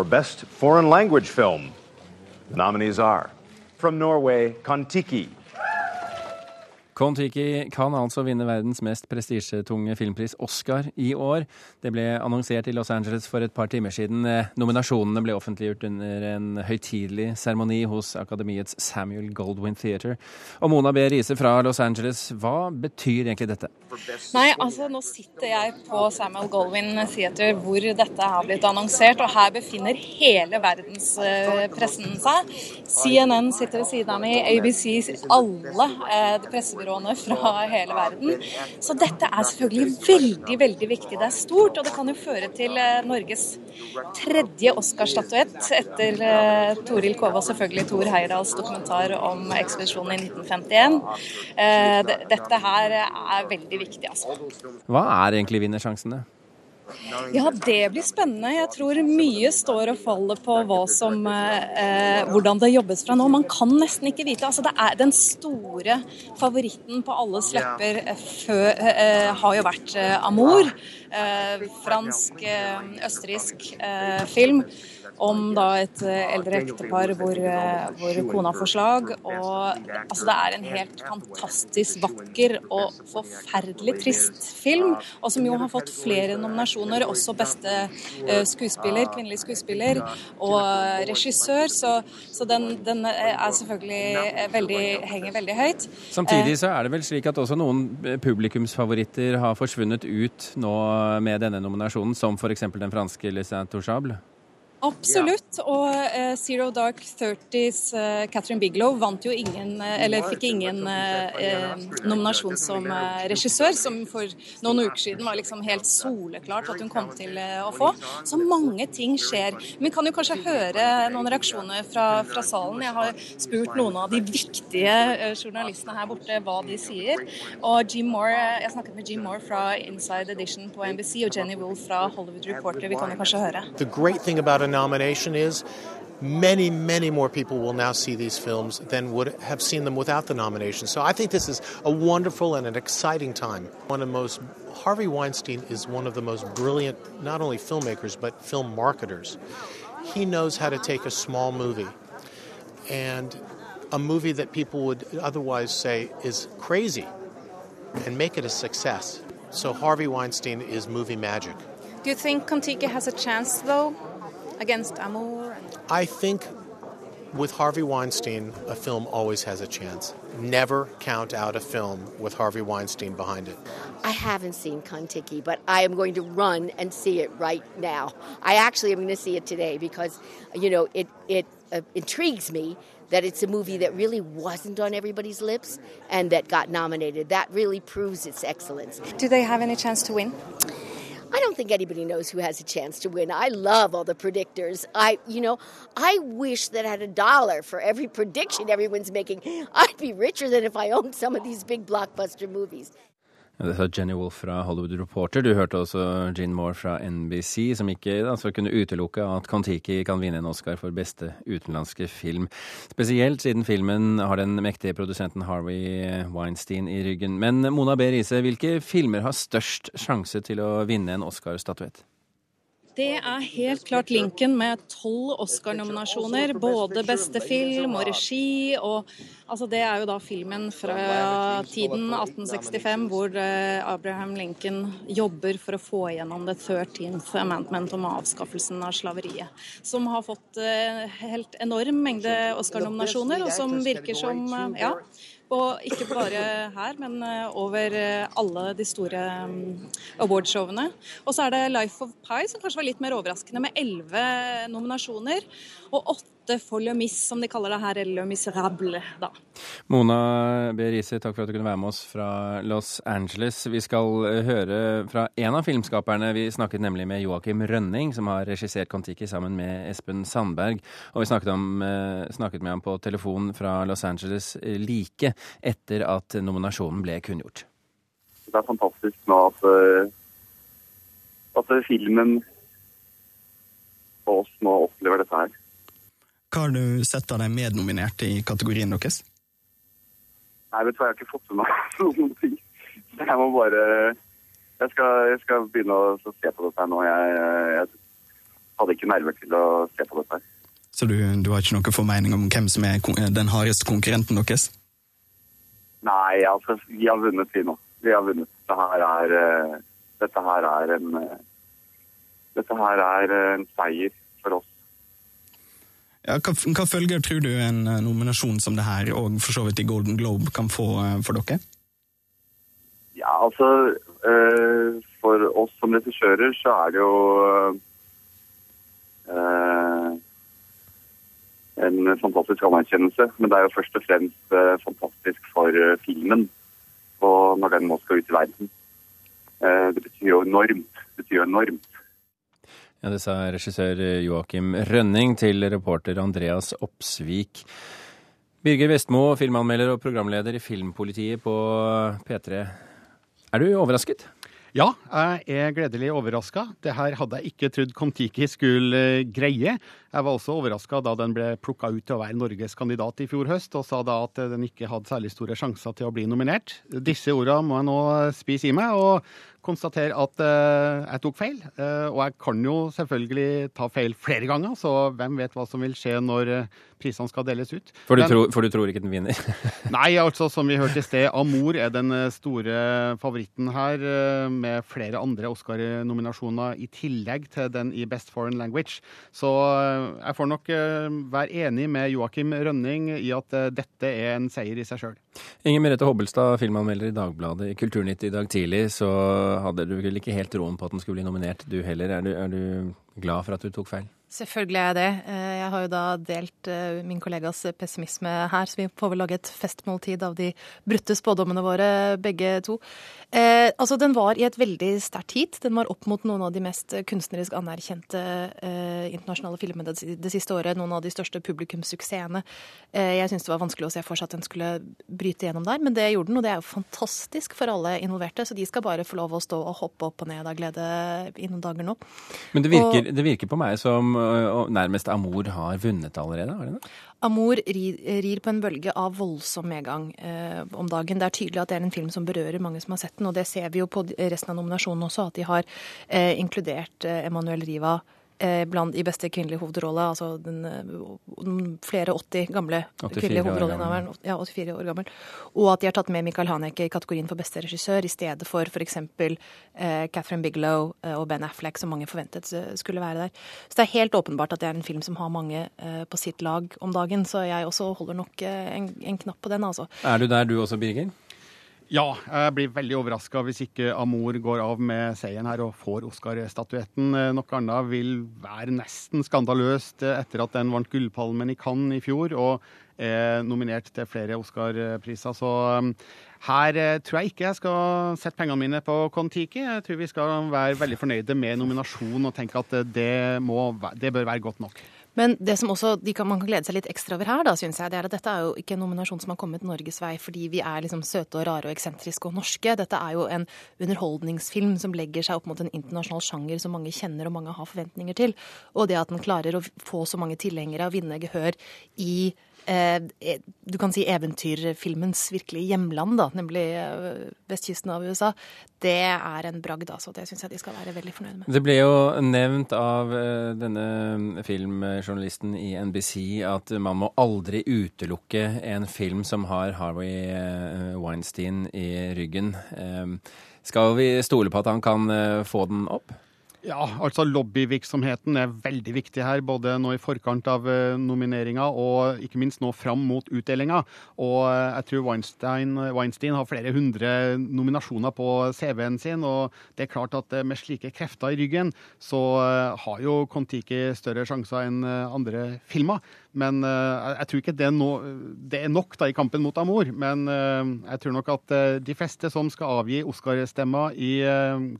for Best Foreign Language Film. The nominees are from Norway, Kontiki. Kon-Tiki kan altså vinne verdens mest prestisjetunge filmpris, Oscar, i år. Det ble annonsert i Los Angeles for et par timer siden. Nominasjonene ble offentliggjort under en høytidelig seremoni hos Akademiets Samuel Goldwyn Theater. Og Mona B. Riise fra Los Angeles, hva betyr egentlig dette? Nei, altså nå sitter jeg på Samuel Goldwyn Theater hvor dette har blitt annonsert, og her befinner hele verdenspressen seg. CNN sitter ved siden av meg, ABC, alle eh, byråene fra hele verden. Så dette er selvfølgelig veldig, veldig viktig. Det er stort, og det kan jo føre til eh, Norges tredje Oscar-statuett etter uh, Toril Kove og selvfølgelig Tor Heyerdahls dokumentar om ekspedisjonen i 1951. Uh, eh, dette her er veldig viktig, altså. Hva er egentlig vinnersjansene? Ja, det blir spennende. Jeg tror mye står og faller på som, eh, hvordan det jobbes fra nå. Man kan nesten ikke vite. Altså, det er Den store favoritten på alles lepper eh, før, eh, har jo vært eh, Amour. Eh, fransk, eh, østerriksk film om da et eh, eldre ektepar hvor, eh, hvor, kona får slag. Og altså, det er en helt fantastisk vakker og forferdelig trist film, og som jo har fått flere nominasjoner, også beste eh, skuespiller, kvinnelig skuespiller, og regissør. Så, så den, den, er selvfølgelig veldig, henger veldig høyt. Samtidig så er det vel slik at også noen publikumsfavoritter har forsvunnet ut nå med denne nominasjonen, som f.eks. den franske Les Intouchables? Absolutt. Og uh, Zero Dark Thirties uh, Catherine Biglow vant jo ingen, uh, eller fikk ingen nominasjon som regissør, som for noen uker siden var liksom helt soleklart at hun kom til å få. Så mange ting skjer. Men vi kan jo kanskje høre noen reaksjoner fra, fra salen. Jeg har spurt noen av de viktige journalistene her borte hva de sier. Og Jim Moore, jeg snakket med Jim Moore fra Inside Edition på NBC og Jenny Wool fra Hollywood Reporter. Vi kan jo kanskje høre. The great thing about nomination is, many, many more people will now see these films than would have seen them without the nomination. So I think this is a wonderful and an exciting time. One of the most, Harvey Weinstein is one of the most brilliant, not only filmmakers, but film marketers. He knows how to take a small movie and a movie that people would otherwise say is crazy and make it a success. So Harvey Weinstein is movie magic. Do you think Contiki has a chance, though, against Amour? I think with Harvey Weinstein, a film always has a chance. Never count out a film with Harvey Weinstein behind it. I haven't seen Kontiki, but I am going to run and see it right now. I actually am going to see it today because, you know, it it uh, intrigues me that it's a movie that really wasn't on everybody's lips and that got nominated. That really proves its excellence. Do they have any chance to win? I don't think anybody knows who has a chance to win. I love all the predictors. I, you know, I wish that I had a dollar for every prediction everyone's making. I'd be richer than if I owned some of these big blockbuster movies. Det sa Jenny Wolff fra Hollywood Reporter. Du hørte også Gene Moore fra NBC, som ikke altså, kunne utelukke at Kon-Tiki kan vinne en Oscar for beste utenlandske film. Spesielt siden filmen har den mektige produsenten Harvey Weinstein i ryggen. Men Mona B. Riise, hvilke filmer har størst sjanse til å vinne en Oscar-statuett? Det er helt klart linken med tolv Oscar-nominasjoner. Både beste film og regi. og altså Det er jo da filmen fra tiden 1865 hvor eh, Abraham Lincoln jobber for å få igjennom The 13th Amendment om avskaffelsen av slaveriet. Som har fått eh, helt enorm mengde Oscar-nominasjoner, og som virker som eh, ja, og ikke bare her, men eh, over eh, alle de store mm, awardshowene. Og så er det Life of Pi, som kanskje var litt mer overraskende, med elleve nominasjoner. Og åtte for Le Mis, som de kaller det her, eller Le Miserable, da. Mona B. Riise, takk for at du kunne være med oss fra Los Angeles. Vi skal eh, høre fra en av filmskaperne. Vi snakket nemlig med Joakim Rønning, som har regissert Kon-Tiki sammen med Espen Sandberg. Og vi snakket, om, snakket med ham på telefon fra Los Angeles like etter at nominasjonen ble kunngjort. Det er fantastisk nå at, eh, at filmen og oss nå opplever dette her. Hva har du sett av de mednominerte i kategorien deres? Nei, vet du hva, jeg har ikke fått med meg noen ting. Jeg må bare Jeg skal, jeg skal begynne å se på dette her nå. Jeg, jeg, hadde ikke nerver til å se på dette. her. Så du, du har ikke noe formening om hvem som er den hardeste konkurrenten deres? Nei, altså, vi har vunnet, vi nå. Vi har vunnet. Dette her er, uh, dette her er en uh, Dette her er en seier for oss. Ja, hva, hva, følger tror du en nominasjon som det her, og for så vidt i Golden Globe, kan få for dere? Ja, altså For oss som regissører så er det jo en fantastisk anerkjennelse. Men det er jo først og fremst eh, fantastisk for eh, filmen og når den nå skal ut i verden. Eh, det betyr jo enormt. Det betyr jo enormt. Ja, Det sa regissør Joakim Rønning til reporter Andreas Oppsvik. Birger Vestmo, filmanmelder og programleder i Filmpolitiet på P3. Er du overrasket? Ja, jeg er gledelig overraska. Det her hadde jeg ikke trodd Kon-Tiki skulle greie. Jeg var også overraska da den ble plukka ut til å være Norges kandidat i fjor høst, og sa da at den ikke hadde særlig store sjanser til å bli nominert. Disse ordene må jeg nå spise i meg, og konstatere at uh, jeg tok feil. Uh, og jeg kan jo selvfølgelig ta feil flere ganger, så hvem vet hva som vil skje når uh, prisene skal deles ut. For du, Men, tror, for du tror ikke den vinner? nei, altså som vi hørte i sted, Amor er den store favoritten her, med flere andre Oscar-nominasjoner i tillegg til den i Best Foreign Language. Så jeg får nok være enig med Joakim Rønning i at dette er en seier i seg sjøl. Inger Merete Hobbelstad, filmanmelder i Dagbladet i Kulturnytt i dag tidlig, så hadde du vel ikke helt troen på at den skulle bli nominert, du heller. Er du, er du glad for at du tok feil? Selvfølgelig er jeg det. Eh, jeg har jo da delt eh, min kollegas pessimisme her, så vi får vel lage et festmåltid av de brutte spådommene våre, begge to. Eh, altså, Den var i et veldig sterkt heat. Den var opp mot noen av de mest kunstnerisk anerkjente eh, internasjonale filmene det, det, siste året. Noen av de største publikumssuksessene. Eh, jeg syns det var vanskelig å se for seg at den skulle bryte gjennom der, men det gjorde den. Og det er jo fantastisk for alle involverte, så de skal bare få lov å stå og hoppe opp og ned av glede i noen dager nå. Men det virker, og, det virker på meg som nærmest Amor har vunnet allerede? har det det? Amor rir, på en bølge av voldsom medgang eh, om dagen. Det er tydelig at det er en film som berører mange som har sett den, og det ser vi jo på resten av nominasjonen også, at de har eh, inkludert eh, Emanuel Riva Eh, blant i beste kvinnelige hovedrolle, altså den, den flere 80 gamle kvinnelige hovedrolleinnehaveren, ja, 84 år gammel, og at de har tatt med Michael Haneke i kategorien for beste regissør, i stedet for f.eks. Eh, Catherine Bigelow eh, og Ben Affleck, som mange forventet skulle være der. Så det er helt åpenbart at det er en film som har mange eh, på sitt lag om dagen, så jeg også holder nok eh, en, en knapp på den, altså. Er du der du også, Birger? Ja, jeg blir veldig overraska hvis ikke Amour går av med seieren her og får Oscar-statuetten. Eh, noe annet vil være nesten skandaløst etter at den vant Gullpalmen i Cannes i fjor og er nominert til flere Oscar-priser. Så um, her eh, tror jeg ikke jeg skal sette pengene mine på Kon-Tiki. Jeg tror vi skal være veldig fornøyde med nominasjonen og tenke at det, må, det bør være godt nok. Men det som også kan, man kan glede seg litt ekstra over her, da, synes jeg, det er at dette er jo ikke en nominasjon som har kommet Norges vei fordi vi er liksom søte og rare og eksentriske og norske. Dette er jo en underholdningsfilm som legger seg opp mot en internasjonal sjanger som mange kjenner og mange har forventninger til. Og det at den klarer å få så mange tilhengere og vinne gehør i du kan si eventyrfilmens virkelige hjemland, da, nemlig eh, vestkysten av USA, det er en bragd. altså. Det syns jeg de skal være veldig fornøyde med. Det ble jo nevnt av eh, denne filmjournalisten i NBC at man må aldri utelukke en film som har Harvey Weinstein i ryggen. Skal vi stole på at han kan få den opp? Ja, altså Lobbyvirksomheten er veldig viktig her, både nå i forkant av eh, nomineringa og ikke minst nå fram mot utdelinga. Og eh, jeg tror Weinstein, Weinstein har flere hundre nominasjoner på CV-en sin. Og det er klart at eh, med slike krefter i ryggen, så har jo Kon-Tiki større sjanser enn andre filmer. Men uh, jeg tror ikke det er, no, det er, nok da i kampen mot Amor. Men uh, jeg tror nok at uh, de fleste som skal avgi Oscar-stemmer i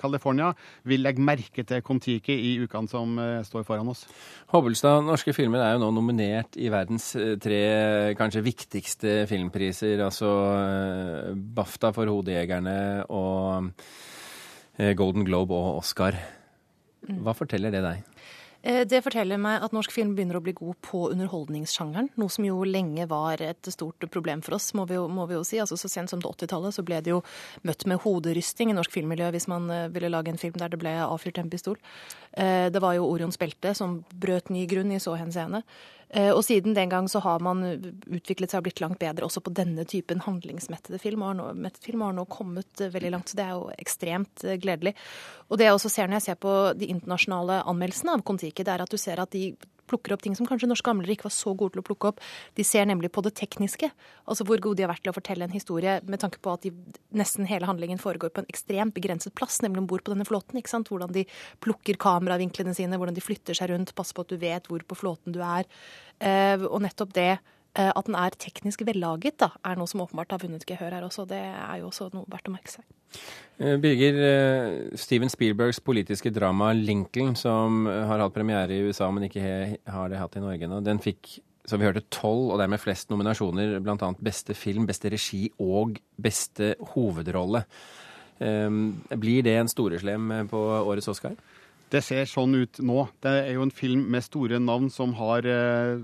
California, vil legge merke til Kon-Tiki i ukene som står foran oss. Hobbelstad, norske filmer er jo nå nominert i verdens tre kanskje viktigste filmpriser. Altså BAFTA for Hodejegerne og Golden Globe og Oscar. Hva forteller det deg? Eh, det forteller meg at norsk film begynner å bli god på underholdningssjangeren. Noe som jo lenge var et stort problem for oss, må vi jo, må vi jo si. Altså Så sent som på 80-tallet så ble det jo møtt med hoderysting i norsk filmmiljø hvis man eh, ville lage en film der det ble avfyrt en pistol. Eh, det var jo Orions belte som brøt ny grunn i så henseende. Og siden den gang så har man utviklet seg og blitt langt bedre også på denne typen handlingsmettede film. Og har nå, film har nå kommet veldig langt, så det er jo ekstremt gledelig. Og det jeg også ser når jeg ser på de internasjonale anmeldelsene av Kon-Tiki, det er at du ser at de plukker opp ting som kanskje norske gamlere ikke var så gode til å plukke opp. De ser nemlig på det tekniske, altså hvor gode de har vært til å fortelle en historie med tanke på at de, nesten hele handlingen foregår på en ekstremt begrenset plass, nemlig om bord på denne flåten. ikke sant? Hvordan de plukker kameravinklene sine, hvordan de flytter seg rundt, passer på at du vet hvor på flåten du er. Eh, og nettopp det at den er teknisk vellaget, da, er noe som åpenbart har vunnet gehør her også. Det er jo også noe verdt å merke seg. Eh, Birger, eh, Steven Spielbergs politiske drama 'Lincoln', som har hatt premiere i USA, men ikke har det hatt i Norge nå, den fikk som vi hørte, tolv, og dermed flest nominasjoner, bl.a. beste film, beste regi og beste hovedrolle. Blir det en storeslem på årets Oscar? Det ser sånn ut nå. Det er jo en film med store navn som har eh,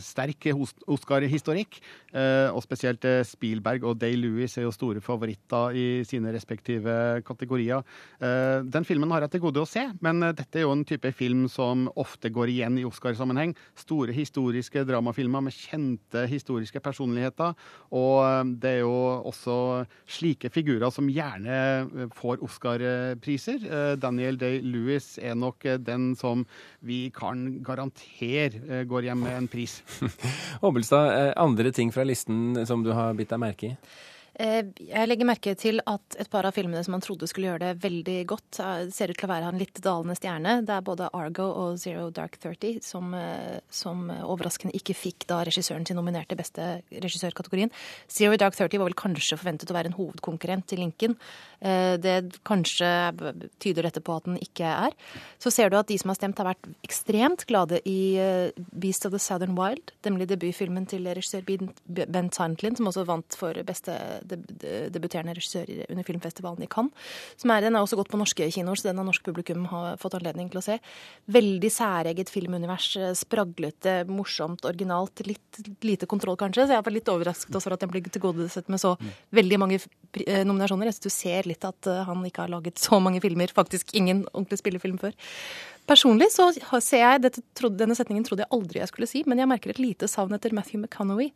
sterk Oscar-historikk. Eh, og spesielt eh, Spielberg og Day Lewis er jo store favoritter i sine respektive kategorier. Eh, den filmen har jeg til gode å se, men eh, dette er jo en type film som ofte går igjen i Oscar-sammenheng. Store historiske dramafilmer med kjente historiske personligheter. Og eh, det er jo også slike figurer som gjerne får Oscar-priser. Daniel Day Er nok eh, den som vi kan garantere eh, går hjem med en pris. Hobbelstad, eh, andre ting fra listen som du har bitt deg merke i? Eh, jeg legger merke til at et par av filmene som man trodde skulle gjøre det veldig godt, eh, ser ut til å være en litt dalende stjerne. Det er både Argo og Zero Dark Thirty som, eh, som overraskende ikke fikk da regissøren sin nominerte beste regissørkategorien. Zero Dark Thirty var vel kanskje forventet å være en hovedkonkurrent til Lincoln. Det kanskje tyder dette på at den ikke er. Så ser du at de som har stemt, har vært ekstremt glade i Beast of the Southern Wild, nemlig debutfilmen til regissør Ben Tantlin, som også vant for beste debuterende regissør under filmfestivalen i Cannes. Som er, den er også gått på norske kinoer, så den har norsk publikum har fått anledning til å se. Veldig særeget filmunivers. Spraglete, morsomt, originalt. Litt lite kontroll, kanskje. Så jeg er litt overrasket over at den blir tilgodesett med så veldig mange eh, nominasjoner. Jeg synes du ser litt at eh, han ikke har laget så mange filmer. Faktisk ingen ordentlig spillefilm før. Personlig så ser jeg, dette, Denne setningen trodde jeg aldri jeg skulle si, men jeg merker et lite savn etter Matthew McConaughey.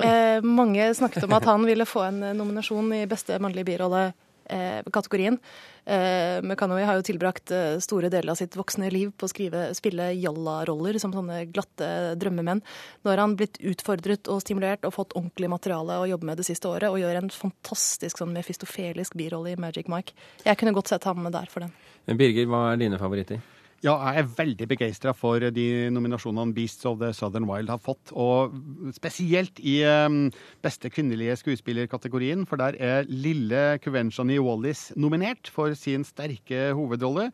Eh, mange snakket om at han ville få en eh, nominasjon i beste mannlige birolle-kategorien. Eh, McCannoy har jo tilbrakt eh, store deler av sitt voksne liv på å skrive, spille jalla-roller som sånne glatte drømmemenn. Nå har han blitt utfordret og stimulert og fått ordentlig materiale å jobbe med det siste året, og gjør en fantastisk sånn mefistofelisk birolle i Magic Mike. Jeg kunne godt sett ham der for den. Birger, hva er dine favoritter? Ja, jeg er veldig begeistra for de nominasjonene Beasts of the Southern Wild har fått. Og spesielt i um, beste kvinnelige skuespillerkategorien, for der er lille Cuvenchani Wallis nominert for sin sterke hovedrolle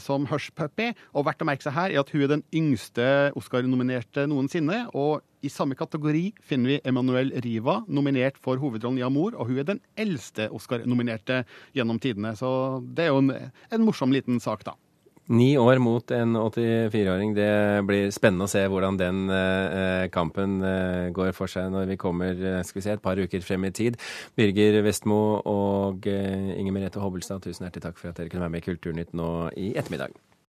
som Hush. Og verdt å merke seg her er at hun er den yngste Oscar-nominerte noensinne. Og i samme kategori finner vi Emanuel Riva nominert for hovedrollen i Amor, og hun er den eldste Oscar-nominerte gjennom tidene. Så det er jo en, en morsom liten sak, da. Ni år mot en 84-åring. Det blir spennende å se hvordan den eh, kampen eh, går for seg når vi kommer eh, skal vi se, et par uker frem i tid. Birger Vestmo og eh, Inger Merete Hobbelstad, tusen hjertelig takk for at dere kunne være med i Kulturnytt nå i ettermiddag.